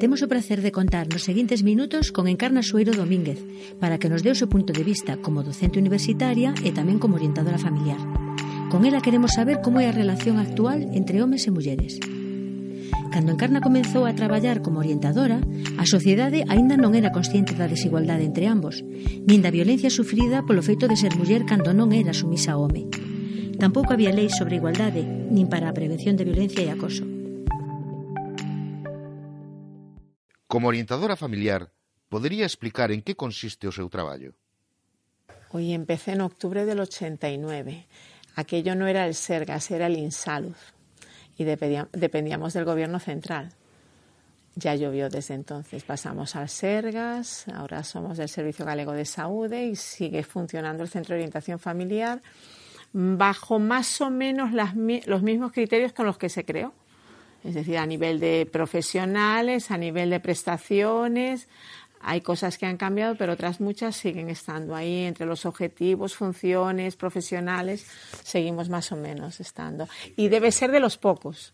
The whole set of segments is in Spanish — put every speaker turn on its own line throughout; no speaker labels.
Temos o placer de contar nos seguintes minutos con Encarna Sueiro Domínguez para que nos dé o seu punto de vista como docente universitaria e tamén como orientadora familiar. Con ela queremos saber como é a relación actual entre homes e mulleres. Cando Encarna comezou a traballar como orientadora, a sociedade aínda non era consciente da desigualdade entre ambos, nin da violencia sufrida polo feito de ser muller cando non era sumisa ao home. Tampouco había leis sobre igualdade, nin para a prevención de violencia e acoso.
Como orientadora familiar, ¿podría explicar en qué consiste o seu traballo?
Hoy empecé en octubre del 89. Aquello no era el Sergas, era el Insalud. Y dependíamos del gobierno central. Ya llovió desde entonces. Pasamos al Sergas, ahora somos del Servicio Galego de Saúde y sigue funcionando el Centro de Orientación Familiar bajo más o menos los mismos criterios con los que se creó es decir, a nivel de profesionales, a nivel de prestaciones, hay cosas que han cambiado, pero otras muchas siguen estando ahí entre los objetivos, funciones, profesionales, seguimos más o menos estando. Y debe ser de los pocos.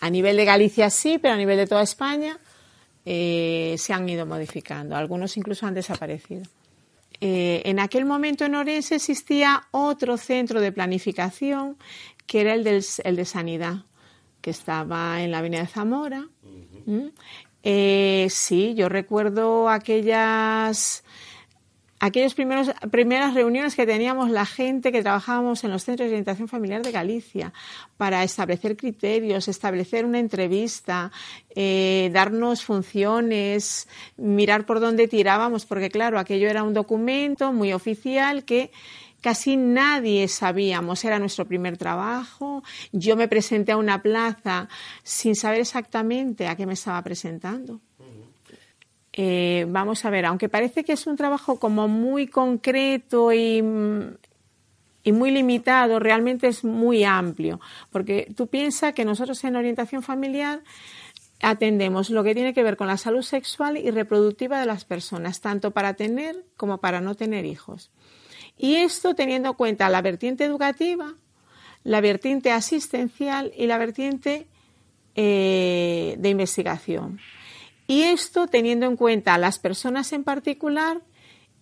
A nivel de Galicia sí, pero a nivel de toda España eh, se han ido modificando. Algunos incluso han desaparecido. Eh, en aquel momento en Orense existía otro centro de planificación que era el, del, el de sanidad que estaba en la Avenida de Zamora. ¿Mm? Eh, sí, yo recuerdo aquellas aquellas primeros, primeras reuniones que teníamos la gente que trabajábamos en los centros de orientación familiar de Galicia para establecer criterios, establecer una entrevista, eh, darnos funciones, mirar por dónde tirábamos, porque claro, aquello era un documento muy oficial que Casi nadie sabíamos, era nuestro primer trabajo. Yo me presenté a una plaza sin saber exactamente a qué me estaba presentando. Eh, vamos a ver, aunque parece que es un trabajo como muy concreto y, y muy limitado, realmente es muy amplio, porque tú piensas que nosotros en orientación familiar atendemos lo que tiene que ver con la salud sexual y reproductiva de las personas, tanto para tener como para no tener hijos. Y esto teniendo en cuenta la vertiente educativa, la vertiente asistencial y la vertiente eh, de investigación. Y esto teniendo en cuenta a las personas en particular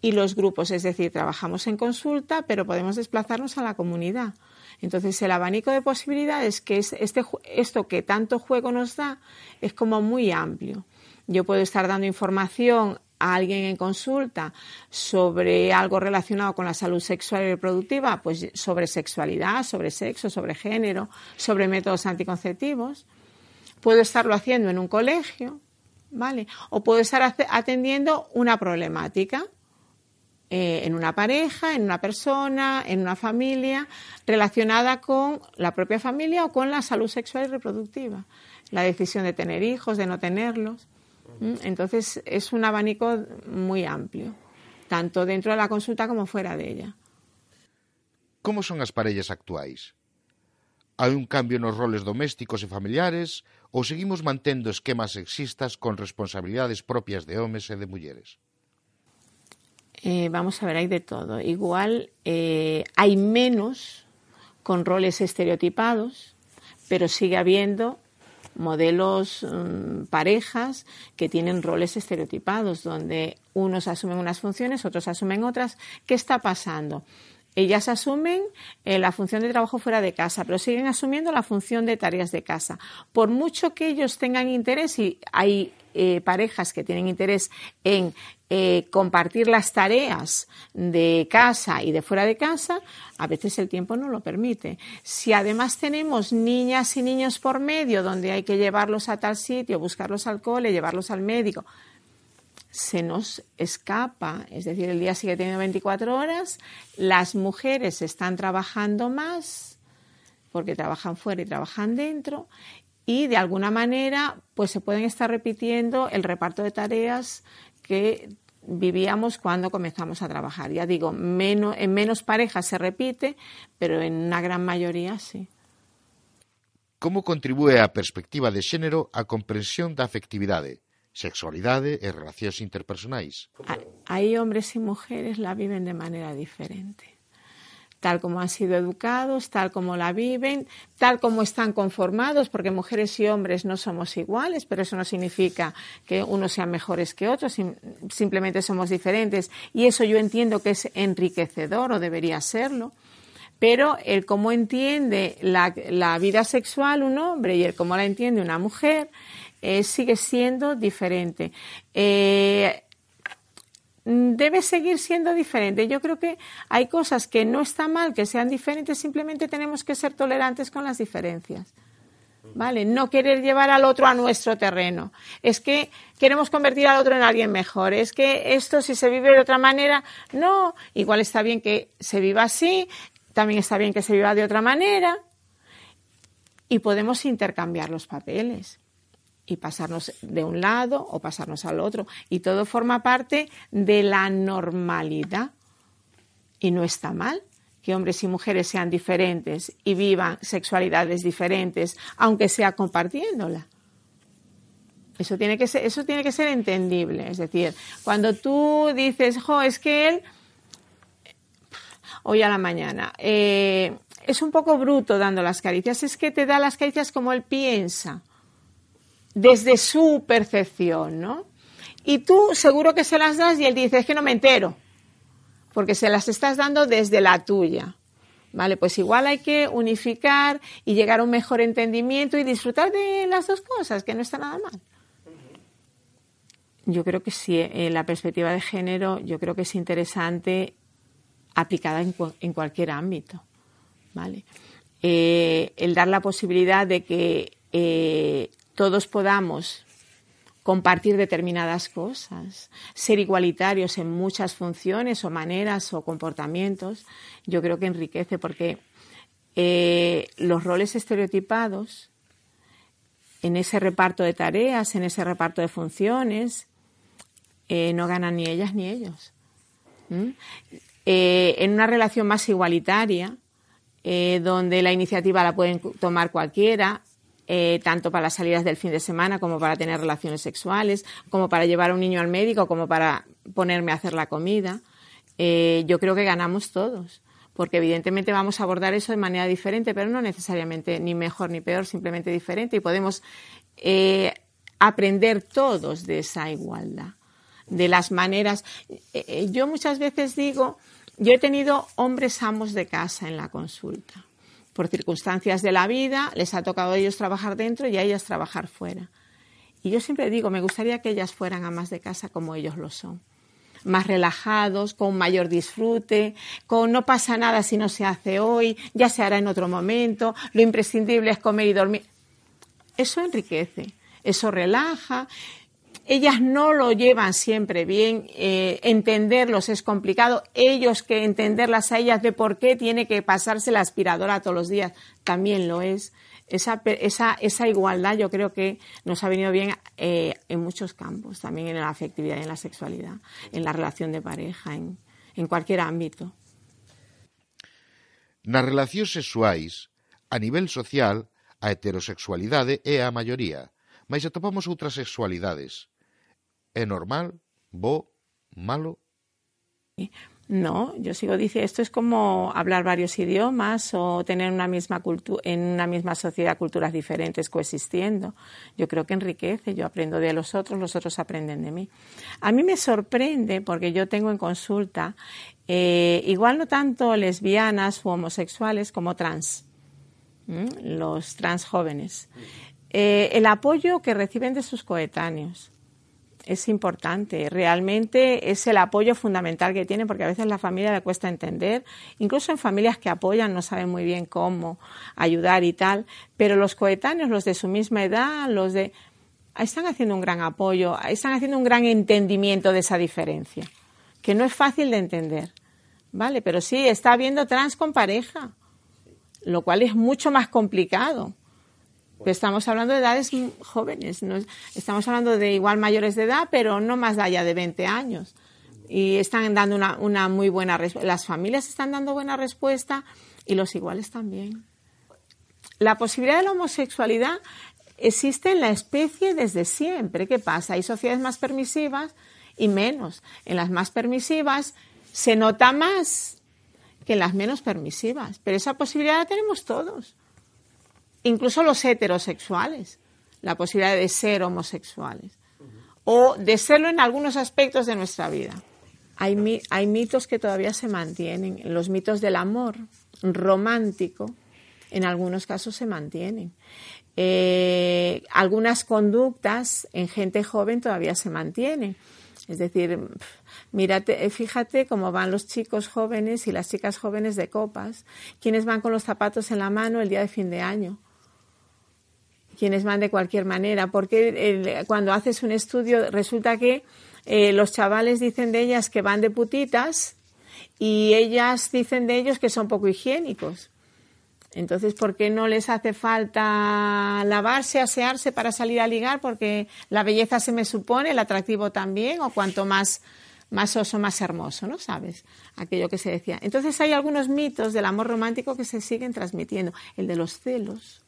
y los grupos, es decir, trabajamos en consulta, pero podemos desplazarnos a la comunidad. Entonces, el abanico de posibilidades que es este, esto que tanto juego nos da es como muy amplio. Yo puedo estar dando información a alguien en consulta sobre algo relacionado con la salud sexual y reproductiva, pues sobre sexualidad, sobre sexo, sobre género, sobre métodos anticonceptivos. Puedo estarlo haciendo en un colegio, ¿vale? O puedo estar atendiendo una problemática eh, en una pareja, en una persona, en una familia, relacionada con la propia familia o con la salud sexual y reproductiva. La decisión de tener hijos, de no tenerlos. Mm, entonces es un abanico muy amplio, tanto dentro de la consulta como fuera de ella.
Como son as parellas actuais? Hai un cambio nos roles domésticos e familiares ou seguimos mantendo esquemas sexistas con responsabilidades propias de homes e de mulleres?
Eh, vamos a ver, hai de todo. Igual eh, hai menos con roles estereotipados, pero sigue habiendo modelos, mm, parejas que tienen roles estereotipados, donde unos asumen unas funciones, otros asumen otras. ¿Qué está pasando? Ellas asumen eh, la función de trabajo fuera de casa, pero siguen asumiendo la función de tareas de casa. Por mucho que ellos tengan interés, y hay eh, parejas que tienen interés en eh, compartir las tareas de casa y de fuera de casa, a veces el tiempo no lo permite. Si además tenemos niñas y niños por medio, donde hay que llevarlos a tal sitio, buscarlos al cole, llevarlos al médico, se nos escapa, es decir, el día sigue teniendo 24 horas, las mujeres están trabajando más porque trabajan fuera y trabajan dentro y de alguna manera pues se pueden estar repitiendo el reparto de tareas que vivíamos cuando comenzamos a trabajar. Ya digo, menos, en menos parejas se repite, pero en una gran mayoría sí.
Como contribúe a perspectiva de xénero a comprensión da afectividade, sexualidade e relacións interpersonais?
Hai hombres e mujeres la viven de maneira diferente. Tal como han sido educados, tal como la viven, tal como están conformados, porque mujeres y hombres no somos iguales, pero eso no significa que unos sean mejores que otros, simplemente somos diferentes y eso yo entiendo que es enriquecedor o debería serlo. Pero el cómo entiende la, vida sexual un hombre y el cómo la entiende una mujer eh, sigue siendo diferente. Eh, debe seguir siendo diferente. Yo creo que hay cosas que no está mal que sean diferentes, simplemente tenemos que ser tolerantes con las diferencias. ¿Vale? No querer llevar al otro a nuestro terreno. Es que queremos convertir al otro en alguien mejor. Es que esto si se vive de otra manera, no. Igual está bien que se viva así, también está bien que se viva de otra manera. Y podemos intercambiar los papeles y pasarnos de un lado o pasarnos al otro. Y todo forma parte de la normalidad. Y no está mal que hombres y mujeres sean diferentes y vivan sexualidades diferentes, aunque sea compartiéndola. Eso tiene que ser, eso tiene que ser entendible. Es decir, cuando tú dices, jo, es que él, hoy a la mañana, eh, es un poco bruto dando las caricias, es que te da las caricias como él piensa desde su percepción, ¿no? Y tú seguro que se las das y él dice, es que no me entero, porque se las estás dando desde la tuya. Vale, pues igual hay que unificar y llegar a un mejor entendimiento y disfrutar de las dos cosas, que no está nada mal. Yo creo que sí, en eh, la perspectiva de género, yo creo que es interesante aplicada en, cualquier ámbito. ¿vale? Eh, el dar la posibilidad de que eh, todos podamos compartir determinadas cosas, ser igualitarios en muchas funciones o maneras o comportamientos, yo creo que enriquece porque eh, los roles estereotipados en ese reparto de tareas, en ese reparto de funciones, eh, no ganan ni ellas ni ellos. Eh, en una relación más igualitaria, donde la iniciativa la pueden tomar cualquiera, eh, tanto para las salidas del fin de semana como para tener relaciones sexuales, como para llevar a un niño al médico, como para ponerme a hacer la comida. Eh, yo creo que ganamos todos, porque evidentemente vamos a abordar eso de manera diferente, pero no necesariamente ni mejor ni peor, simplemente diferente y podemos eh, aprender todos de esa igualdad, de las maneras. yo muchas veces digo, yo he tenido hombres amos de casa en la consulta por circunstancias de la vida, les ha tocado a ellos trabajar dentro y a ellas trabajar fuera. Y yo siempre digo, me gustaría que ellas fueran amas de casa como ellos lo son. Más relajados, con mayor disfrute, con no pasa nada si no se hace hoy, ya se hará en otro momento, lo imprescindible es comer y dormir. Eso enriquece, eso relaja, ellas no lo llevan siempre bien, eh, entenderlos es complicado, ellos que entenderlas a ellas de por qué tiene que pasarse la aspiradora todos los días, también lo es. Esa, esa, esa igualdad yo creo que nos ha venido bien eh, en muchos campos, también en la afectividad en la sexualidad, en la relación de pareja, en, cualquier ámbito.
Nas relacións sexuais, a nivel social, a heterosexualidade é a maioría, mas atopamos outras sexualidades. ¿Es normal? ¿Bo? ¿Malo?
No, yo sigo diciendo, esto es como hablar varios idiomas o tener una misma en una misma sociedad culturas diferentes coexistiendo. Yo creo que enriquece, yo aprendo de los otros, los otros aprenden de mí. A mí me sorprende porque yo tengo en consulta, eh, igual no tanto lesbianas o homosexuales como trans, los trans jóvenes, eh, el apoyo que reciben de sus coetáneos es importante. Realmente es el apoyo fundamental que tiene porque a veces la familia le cuesta entender. Incluso en familias que apoyan no saben muy bien cómo ayudar y tal. Pero los coetáneos, los de su misma edad, los de... Están haciendo un gran apoyo, están haciendo un gran entendimiento de esa diferencia, que no es fácil de entender. ¿Vale? Pero sí, está habiendo trans con pareja, lo cual es mucho más complicado estamos hablando de edades jóvenes, estamos hablando de igual mayores de edad, pero no más allá de 20 años. Y están dando una, una muy buena respuesta. Las familias están dando buena respuesta y los iguales también. La posibilidad de la homosexualidad existe en la especie desde siempre. ¿Qué pasa? Hay sociedades más permisivas y menos. En las más permisivas se nota más que en las menos permisivas. Pero esa posibilidad la tenemos todos. Incluso los heterosexuales. La posibilidad de ser homosexuales. O de serlo en algunos aspectos de nuestra vida. Hay, hay mitos que todavía se mantienen. Los mitos del amor romántico, en algunos casos se mantienen. Eh, algunas conductas en gente joven todavía se mantienen. Es decir, mírate, eh, fíjate cómo van los chicos jóvenes y las chicas jóvenes de copas, quienes van con los zapatos en la mano el día de fin de año, quienes van de cualquier manera, porque cuando haces un estudio resulta que eh, los chavales dicen de ellas que van de putitas y ellas dicen de ellos que son poco higiénicos. Entonces, ¿por qué no les hace falta lavarse, asearse para salir a ligar? Porque la belleza se me supone, el atractivo también, o cuanto más, más oso, más hermoso, ¿no? ¿Sabes? Aquello que se decía. Entonces, hay algunos mitos del amor romántico que se siguen transmitiendo. El de los celos,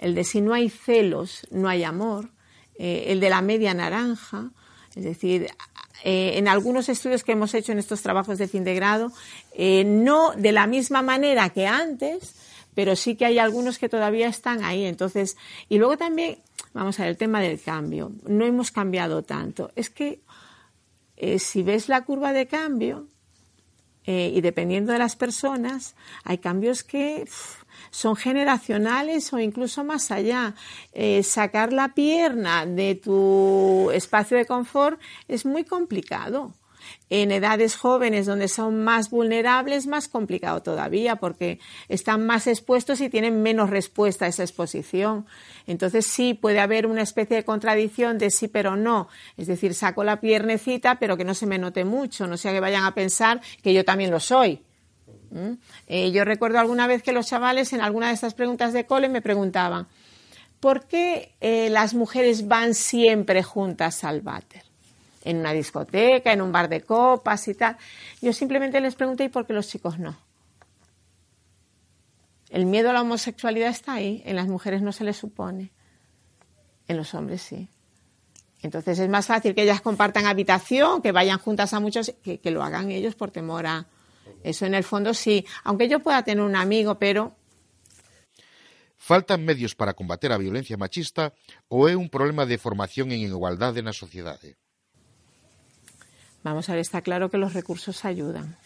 el de si no hay celos, no hay amor, eh, el de la media naranja, es decir, eh, en algunos estudios que hemos hecho en estos trabajos de fin de grado, eh, no de la misma manera que antes, pero sí que hay algunos que todavía están ahí. Entonces, y luego también, vamos a ver, el tema del cambio. No hemos cambiado tanto. Es que si ves la curva de cambio, y dependiendo de las personas, hay cambios que son generacionales o incluso más allá. Eh, sacar la pierna de tu espacio de confort es muy complicado. En edades jóvenes donde son más vulnerables, más complicado todavía porque están más expuestos y tienen menos respuesta a esa exposición. Entonces sí puede haber una especie de contradicción de sí pero no. Es decir, saco la piernecita pero que no se me note mucho, no sea que vayan a pensar que yo también lo soy. ¿Mm? Eh, yo recuerdo alguna vez que los chavales en alguna de estas preguntas de cole me preguntaban, ¿por qué eh, las mujeres van siempre juntas al váter? En una discoteca, en un bar de copas y tal. Yo simplemente les pregunté, ¿y por qué los chicos no? El miedo a la homosexualidad está ahí, en las mujeres no se les supone, en los hombres sí. Entonces es más fácil que ellas compartan habitación, que vayan juntas a muchos, que lo hagan ellos por temor a, eso en el fondo sí, aunque yo pueda tener un amigo, pero
Faltan medios para combater a violencia machista ou é un problema de formación en igualdade na sociedade?
Vamos a ver, está claro que los recursos ayudan.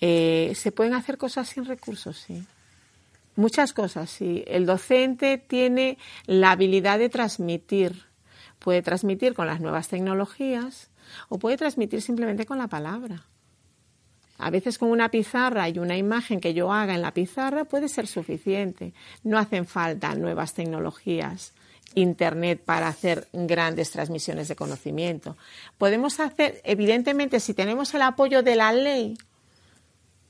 Eh, ¿Se pueden hacer cosas sin recursos? Sí. Muchas cosas, sí. El docente tiene la habilidad de transmitir. Puede transmitir con las nuevas tecnologías o puede transmitir simplemente con la palabra. A veces con una pizarra y una imagen que yo haga en la pizarra puede ser suficiente. No hacen falta nuevas tecnologías, Internet para hacer grandes transmisiones de conocimiento. Podemos hacer, evidentemente, si tenemos el apoyo de la ley,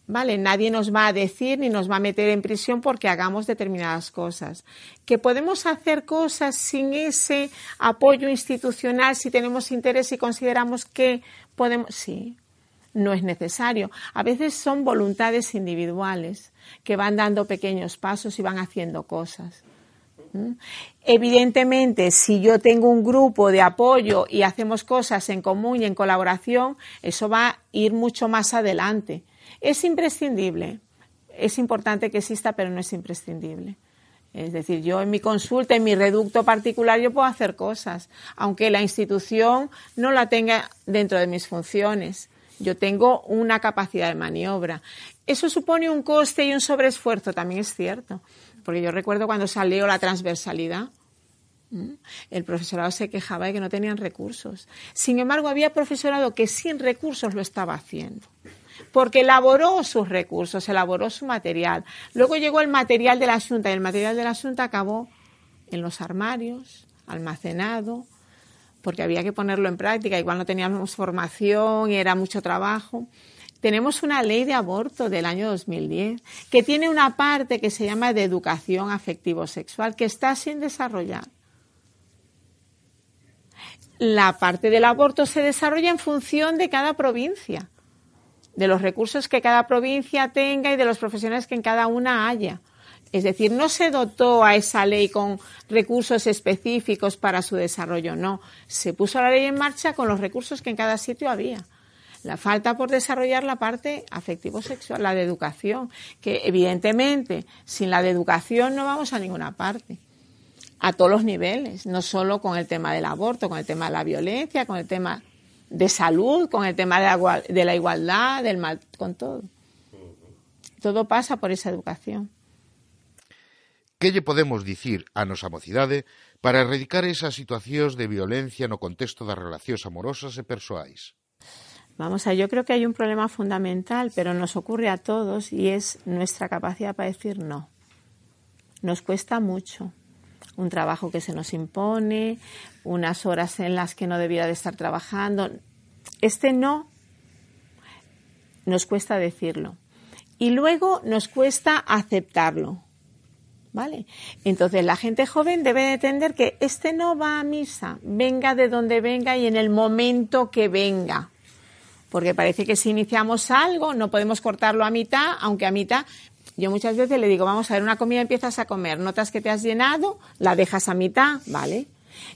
¿vale? Nadie nos va a decir ni nos va a meter en prisión porque hagamos determinadas cosas. Que podemos hacer cosas sin ese apoyo institucional si tenemos interés y consideramos que podemos, sí, no es necesario. A veces son voluntades individuales que van dando pequeños pasos y van haciendo cosas. ¿Mm? Evidentemente, si yo tengo un grupo de apoyo y hacemos cosas en común y en colaboración, eso va a ir mucho más adelante. Es imprescindible, es importante que exista, pero no es imprescindible. Es decir, yo en mi consulta, en mi reducto particular, yo puedo hacer cosas, aunque la institución no la tenga dentro de mis funciones yo tengo una capacidad de maniobra. Eso supone un coste y un sobreesfuerzo, también es cierto, porque yo recuerdo cuando salió la transversalidad, el profesorado se quejaba de que no tenían recursos. Sin embargo, había profesorado que sin recursos lo estaba haciendo, porque elaboró sus recursos, elaboró su material. Luego llegó el material de la Junta y el material de la Junta acabó en los armarios, almacenado, porque había que ponerlo en práctica, igual no teníamos formación y era mucho trabajo. Tenemos una ley de aborto del año 2010 que tiene una parte que se llama de educación afectivo-sexual que está sin desarrollar. La parte del aborto se desarrolla en función de cada provincia, de los recursos que cada provincia tenga y de los profesionales que en cada una haya. Es decir, no se dotó a esa ley con recursos específicos para su desarrollo, no. Se puso la ley en marcha con los recursos que en cada sitio había. La falta por desarrollar la parte afectivo-sexual, la de educación, que evidentemente sin la de educación no vamos a ninguna parte a todos los niveles, no solo con el tema del aborto, con el tema de la violencia, con el tema de salud, con el tema de la, igualdad, del mal, con todo. Todo pasa por esa educación.
Que lle podemos dicir a nosa mocidade para erradicar esas situacións de violencia no contexto das relacións amorosas e persoais?
Vamos a, yo creo que hay un problema fundamental, pero nos ocurre a todos y es nuestra capacidad para decir no. Nos cuesta mucho un trabajo que se nos impone, unas horas en las que no debiera de estar trabajando. Este no nos cuesta decirlo. Y luego nos cuesta aceptarlo. ¿Vale? Entonces la gente joven debe entender que este no va a misa, venga de donde venga y en el momento que venga. Porque parece que si iniciamos algo no podemos cortarlo a mitad, aunque a mitad yo muchas veces le digo, vamos a ver, una comida empiezas a comer, notas que te has llenado, la dejas a mitad, ¿vale?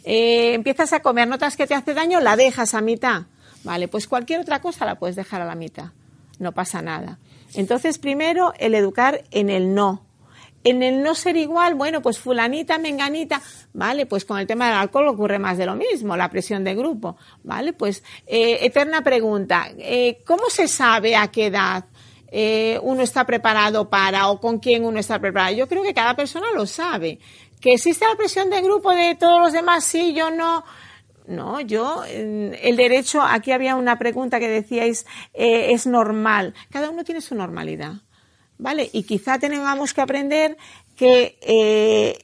Eh, empiezas a comer, notas que te hace daño, la dejas a mitad, ¿vale? Pues cualquier otra cosa la puedes dejar a la mitad, no pasa nada. Entonces, primero, el educar en el no. En el no ser igual, bueno, pues fulanita, menganita, ¿vale? Pues con el tema del alcohol ocurre más de lo mismo, la presión de grupo, ¿vale? Pues eh, eterna pregunta, eh, ¿cómo se sabe a qué edad eh, uno está preparado para o con quién uno está preparado. Yo creo que cada persona lo sabe. Que existe la presión de grupo de todos los demás, sí, yo no. No, yo, el derecho, aquí había una pregunta que decíais, eh, es normal. Cada uno tiene su normalidad, ¿vale? Y quizá tengamos que aprender que eh,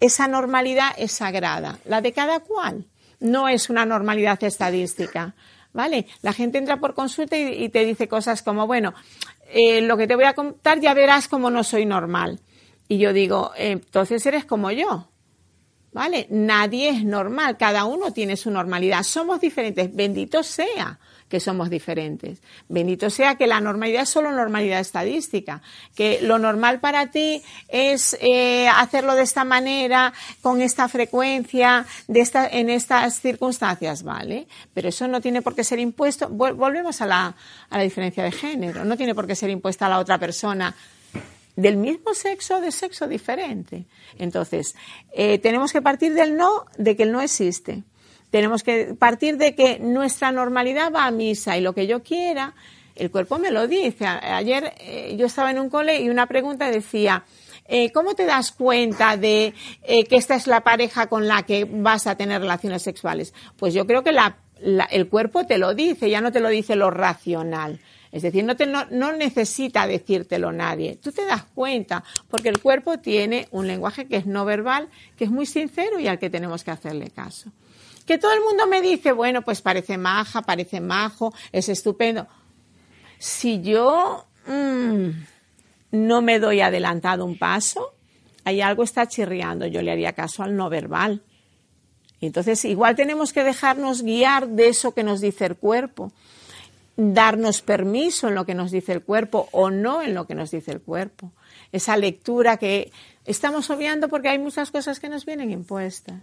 esa normalidad es sagrada, la de cada cual. No es una normalidad estadística. ¿vale? La gente entra por consulta y, te dice cosas como, bueno, eh, lo que te voy a contar ya verás como no soy normal. Y yo digo, entonces eres como yo. ¿Vale? Nadie es normal, cada uno tiene su normalidad. Somos diferentes, bendito sea que somos diferentes. Bendito sea que la normalidad es solo normalidad estadística, que lo normal para ti es eh, hacerlo de esta manera, con esta frecuencia, de esta, en estas circunstancias, ¿vale? Pero eso no tiene por qué ser impuesto. Volvemos a la, a la diferencia de género, no tiene por qué ser impuesta a la otra persona del mismo sexo o de sexo diferente. Entonces, eh, tenemos que partir del no, de que el no existe. Tenemos que partir de que nuestra normalidad va a misa y lo que yo quiera, el cuerpo me lo dice. Ayer eh, yo estaba en un cole y una pregunta decía, eh, ¿cómo te das cuenta de eh, que esta es la pareja con la que vas a tener relaciones sexuales? Pues yo creo que el cuerpo te lo dice, ya no te lo dice lo racional. Es decir, no, te, no, no, necesita decírtelo nadie. Tú te das cuenta, porque el cuerpo tiene un lenguaje que es no verbal, que es muy sincero y al que tenemos que hacerle caso. Que todo el mundo me dice, bueno, pues parece maja, parece majo, es estupendo. Si yo mm, no me doy adelantado un paso, hay algo está chirriando, yo le haría caso al no verbal. Entonces, igual tenemos que dejarnos guiar de eso que nos dice el cuerpo, darnos permiso en lo que nos dice el cuerpo o no en lo que nos dice el cuerpo. Esa lectura que estamos obviando porque hay muchas cosas que nos vienen impuestas.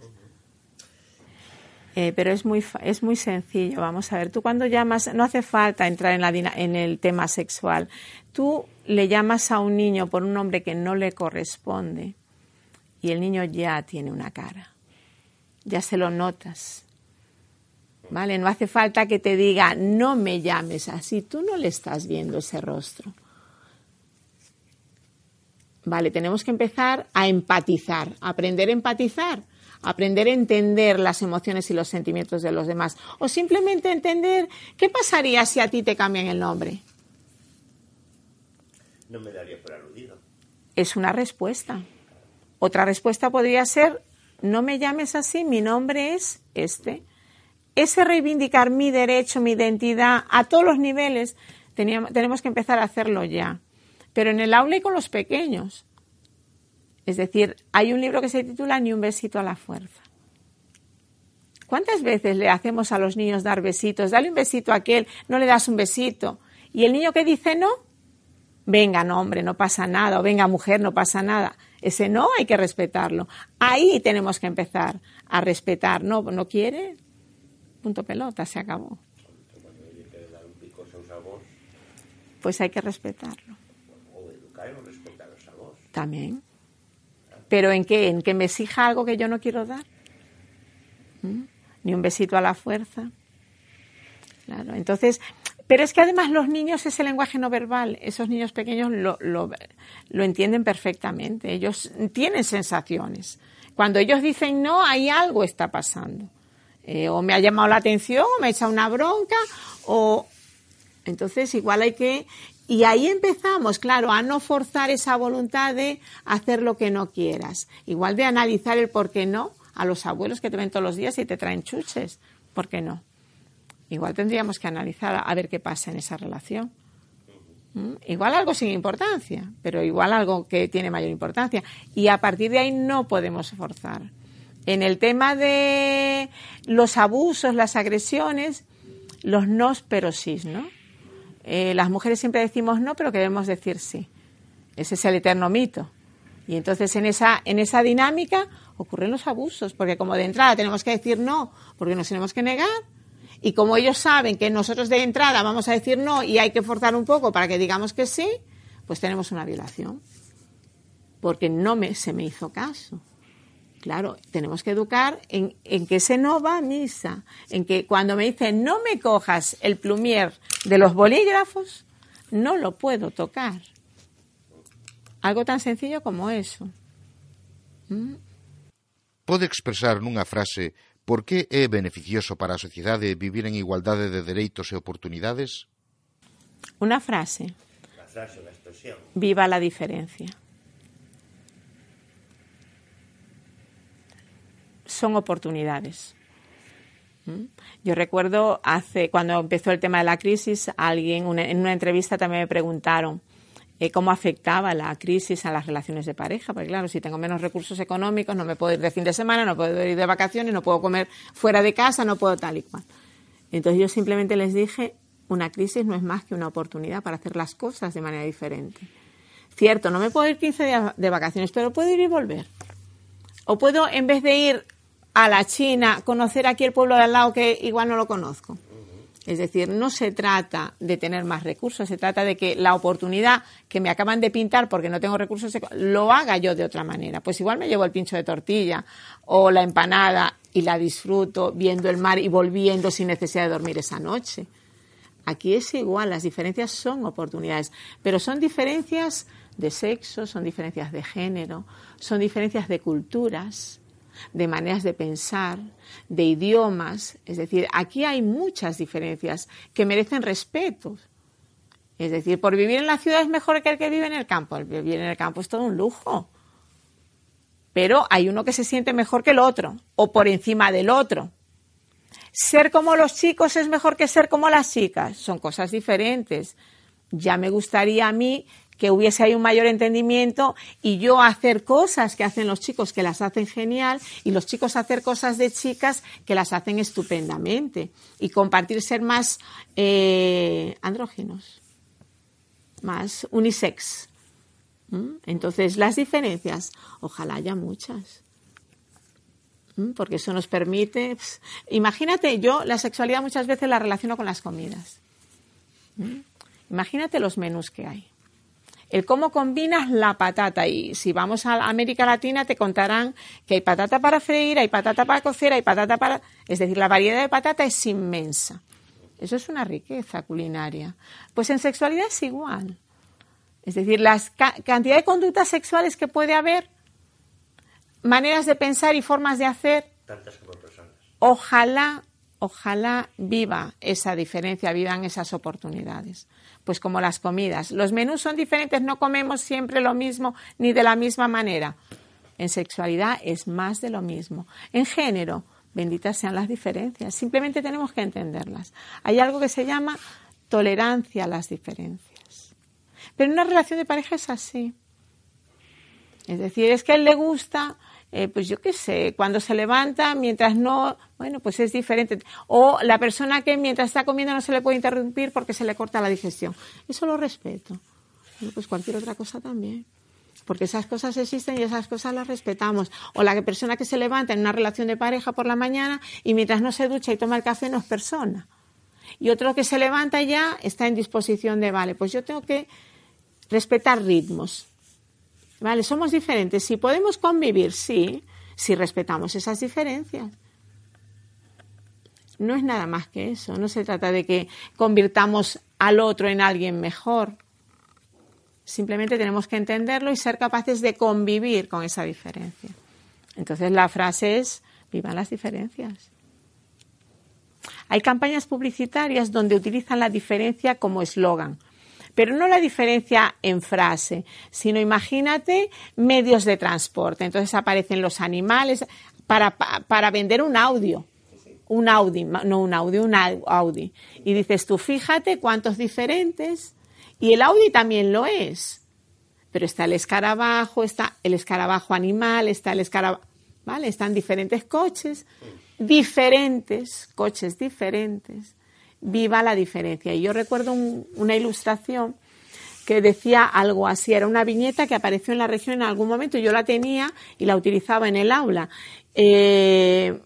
Eh, pero es muy, es muy sencillo. Vamos a ver, tú cuando llamas, no hace falta entrar en, la, en el tema sexual. Tú le llamas a un niño por un nombre que no le corresponde y el niño ya tiene una cara. Ya se lo notas. ¿Vale? No hace falta que te diga, no me llames así. Tú no le estás viendo ese rostro. Vale, tenemos que empezar a empatizar, aprender a empatizar aprender a entender las emociones y los sentimientos de los demás. O simplemente entender qué pasaría si a ti te cambian el nombre.
No me daría por aludido.
Es una respuesta. Otra respuesta podría ser, no me llames así, mi nombre es este. Ese reivindicar mi derecho, mi identidad a todos los niveles, tenemos que empezar a hacerlo ya. Pero en el aula y con los pequeños. Es decir, hay un libro que se titula Ni un besito a la fuerza. ¿Cuántas veces le hacemos a los niños dar besitos? Dale un besito a aquel, no le das un besito. ¿Y el niño que dice no? Venga, no, hombre, no pasa nada. O venga, mujer, no pasa nada. Ese no hay que respetarlo. Ahí tenemos que empezar a respetar. No, no quiere. Punto pelota, se acabó. pues hay que respetarlo.
O educar o respetaros a vos.
También. ¿Pero en qué? ¿En que me exija algo que yo no quiero dar? ¿Mm? Ni un besito a la fuerza. Claro, entonces, pero es que además los niños, ese lenguaje no verbal, esos niños pequeños lo, lo, lo entienden perfectamente. Ellos tienen sensaciones. Cuando ellos dicen no, hay algo está pasando. Eh, o me ha llamado la atención, o me ha echado una bronca, o entonces igual hay que y ahí empezamos, claro, a no forzar esa voluntad de hacer lo que no quieras. Igual de analizar el por qué no a los abuelos que te ven todos los días y te traen chuches. ¿Por qué no? Igual tendríamos que analizar a ver qué pasa en esa relación. ¿Mm? Igual algo sin importancia, pero igual algo que tiene mayor importancia. Y a partir de ahí no podemos forzar. En el tema de los abusos, las agresiones, los nos pero sí, ¿no? Eh, las mujeres siempre decimos no, pero queremos decir sí. Ese es el eterno mito. Y entonces en esa, en esa dinámica ocurren los abusos, porque como de entrada tenemos que decir no, porque nos tenemos que negar, y como ellos saben que nosotros de entrada vamos a decir no y hay que forzar un poco para que digamos que sí, pues tenemos una violación, porque no me, se me hizo caso. Claro, tenemos que educar en, en, que ese no va a misa, en que cuando me dicen no me cojas el plumier de los bolígrafos, no lo puedo tocar. Algo tan sencillo como eso.
¿Mm? Pode expresar nunha frase por que é beneficioso para a sociedade vivir en igualdade de dereitos e oportunidades?
Unha frase.
La frase, la expresión.
Viva la diferencia. Son oportunidades. ¿Mm? Yo recuerdo hace cuando empezó el tema de la crisis, alguien en una entrevista también me preguntaron eh, cómo afectaba la crisis a las relaciones de pareja, porque claro, si tengo menos recursos económicos, no me puedo ir de fin de semana, no puedo ir de vacaciones, no puedo comer fuera de casa, no puedo tal y cual. Entonces yo simplemente les dije, una crisis no es más que una oportunidad para hacer las cosas de manera diferente. Cierto, no me puedo ir 15 días de vacaciones, pero puedo ir y volver. O puedo, en vez de ir a la China, conocer aquí el pueblo de al lado que igual no lo conozco. Es decir, no se trata de tener más recursos, se trata de que la oportunidad que me acaban de pintar porque no tengo recursos lo haga yo de otra manera. Pues igual me llevo el pincho de tortilla o la empanada y la disfruto viendo el mar y volviendo sin necesidad de dormir esa noche. Aquí es igual, las diferencias son oportunidades, pero son diferencias de sexo, son diferencias de género, son diferencias de culturas de maneras de pensar, de idiomas. Es decir, aquí hay muchas diferencias que merecen respeto. Es decir, por vivir en la ciudad es mejor que el que vive en el campo. El vivir en el campo es todo un lujo. Pero hay uno que se siente mejor que el otro o por encima del otro. Ser como los chicos es mejor que ser como las chicas. Son cosas diferentes. Ya me gustaría a mí que hubiese ahí un mayor entendimiento y yo hacer cosas que hacen los chicos que las hacen genial y los chicos hacer cosas de chicas que las hacen estupendamente y compartir ser más eh, andróginos, más unisex. Entonces, las diferencias, ojalá haya muchas porque eso nos permite. Imagínate, yo la sexualidad muchas veces la relaciono con las comidas. Imagínate los menús que hay el cómo combinas la patata. Y si vamos a América Latina te contarán que hay patata para freír, hay patata para cocer, hay patata para... Es decir, la variedad de patata es inmensa. Eso es una riqueza culinaria. Pues en sexualidad es igual. Es decir, la ca cantidad de conductas sexuales que puede haber, maneras de pensar y formas de hacer.
Tantas como personas.
Ojalá, ojalá viva esa diferencia, vivan esas oportunidades pues como las comidas. Los menús son diferentes, no comemos siempre lo mismo ni de la misma manera. En sexualidad es más de lo mismo. En género, benditas sean las diferencias, simplemente tenemos que entenderlas. Hay algo que se llama tolerancia a las diferencias. Pero en una relación de pareja es así. Es decir, es que a él le gusta eh, pues yo qué sé, cuando se levanta, mientras no, bueno, pues es diferente. O la persona que mientras está comiendo no se le puede interrumpir porque se le corta la digestión. Eso lo respeto. pues cualquier otra cosa también. Porque esas cosas existen y esas cosas las respetamos. O la persona que se levanta en una relación de pareja por la mañana y mientras no se ducha y toma el café no es persona. Y otro que se levanta ya está en disposición de, vale, pues yo tengo que respetar ritmos. Vale, somos diferentes. Si podemos convivir, sí, si respetamos esas diferencias. No es nada más que eso. No se trata de que convirtamos al otro en alguien mejor. Simplemente tenemos que entenderlo y ser capaces de convivir con esa diferencia. Entonces la frase es, vivan las diferencias. Hay campañas publicitarias donde utilizan la diferencia como eslogan, pero no la diferencia en frase, sino imagínate medios de transporte. Entonces aparecen los animales para, para vender un audio un Audi, no un Audi, un Audi. Y dices tú, fíjate cuántos diferentes. Y el Audi también lo es. Pero está el escarabajo, está el escarabajo animal, está el escarabajo, ¿vale? Están diferentes coches, diferentes, coches diferentes. Viva la diferencia. Y yo recuerdo una ilustración que decía algo así, era una viñeta que apareció en la región en algún momento, yo la tenía y la utilizaba en el aula. Eh,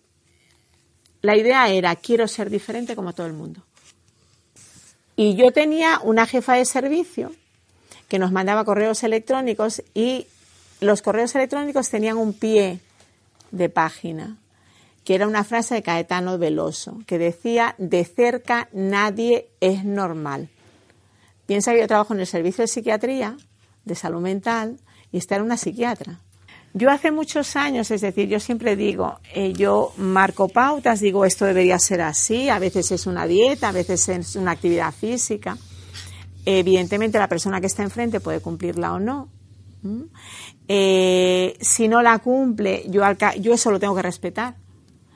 la idea era, quiero ser diferente como todo el mundo. Y yo tenía una jefa de servicio que nos mandaba correos electrónicos y los correos electrónicos tenían un pie de página, que era una frase de Caetano Veloso, que decía, de cerca nadie es normal. Piensa que yo trabajo en el servicio de psiquiatría, de salud mental, y está en una psiquiatra. Yo hace muchos años, es decir, yo siempre digo, eh, yo marco pautas, digo esto debería ser así, a veces es una dieta, a veces es una actividad física. Evidentemente la persona que está enfrente puede cumplirla o no. Eh, si no la cumple, yo, yo eso lo tengo que respetar.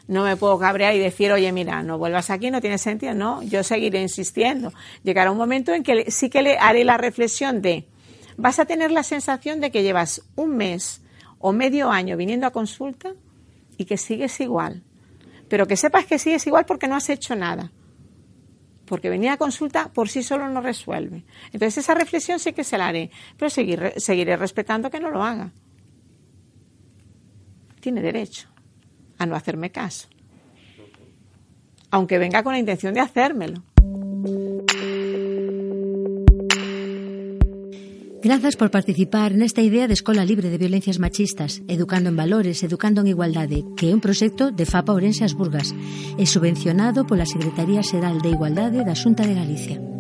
No me puedo cabrear y decir, oye, mira, no vuelvas aquí, no tiene sentido. No, yo seguiré insistiendo. Llegará un momento en que sí que le haré la reflexión de, vas a tener la sensación de que llevas un mes o medio año viniendo a consulta y que sigues igual. Pero que sepas que sigues igual porque no has hecho nada. Porque venir a consulta por sí solo no resuelve. Entonces esa reflexión sí que se la haré, pero seguiré respetando que no lo haga. Tiene derecho a no hacerme caso. Aunque venga con la intención de hacérmelo.
Grazas por participar nesta idea de Escola Libre de Violencias Machistas, Educando en Valores, Educando en Igualdade, que é un proxecto de FAPA Orense As Burgas e subvencionado pola Secretaría Xeral de Igualdade da Xunta de Galicia.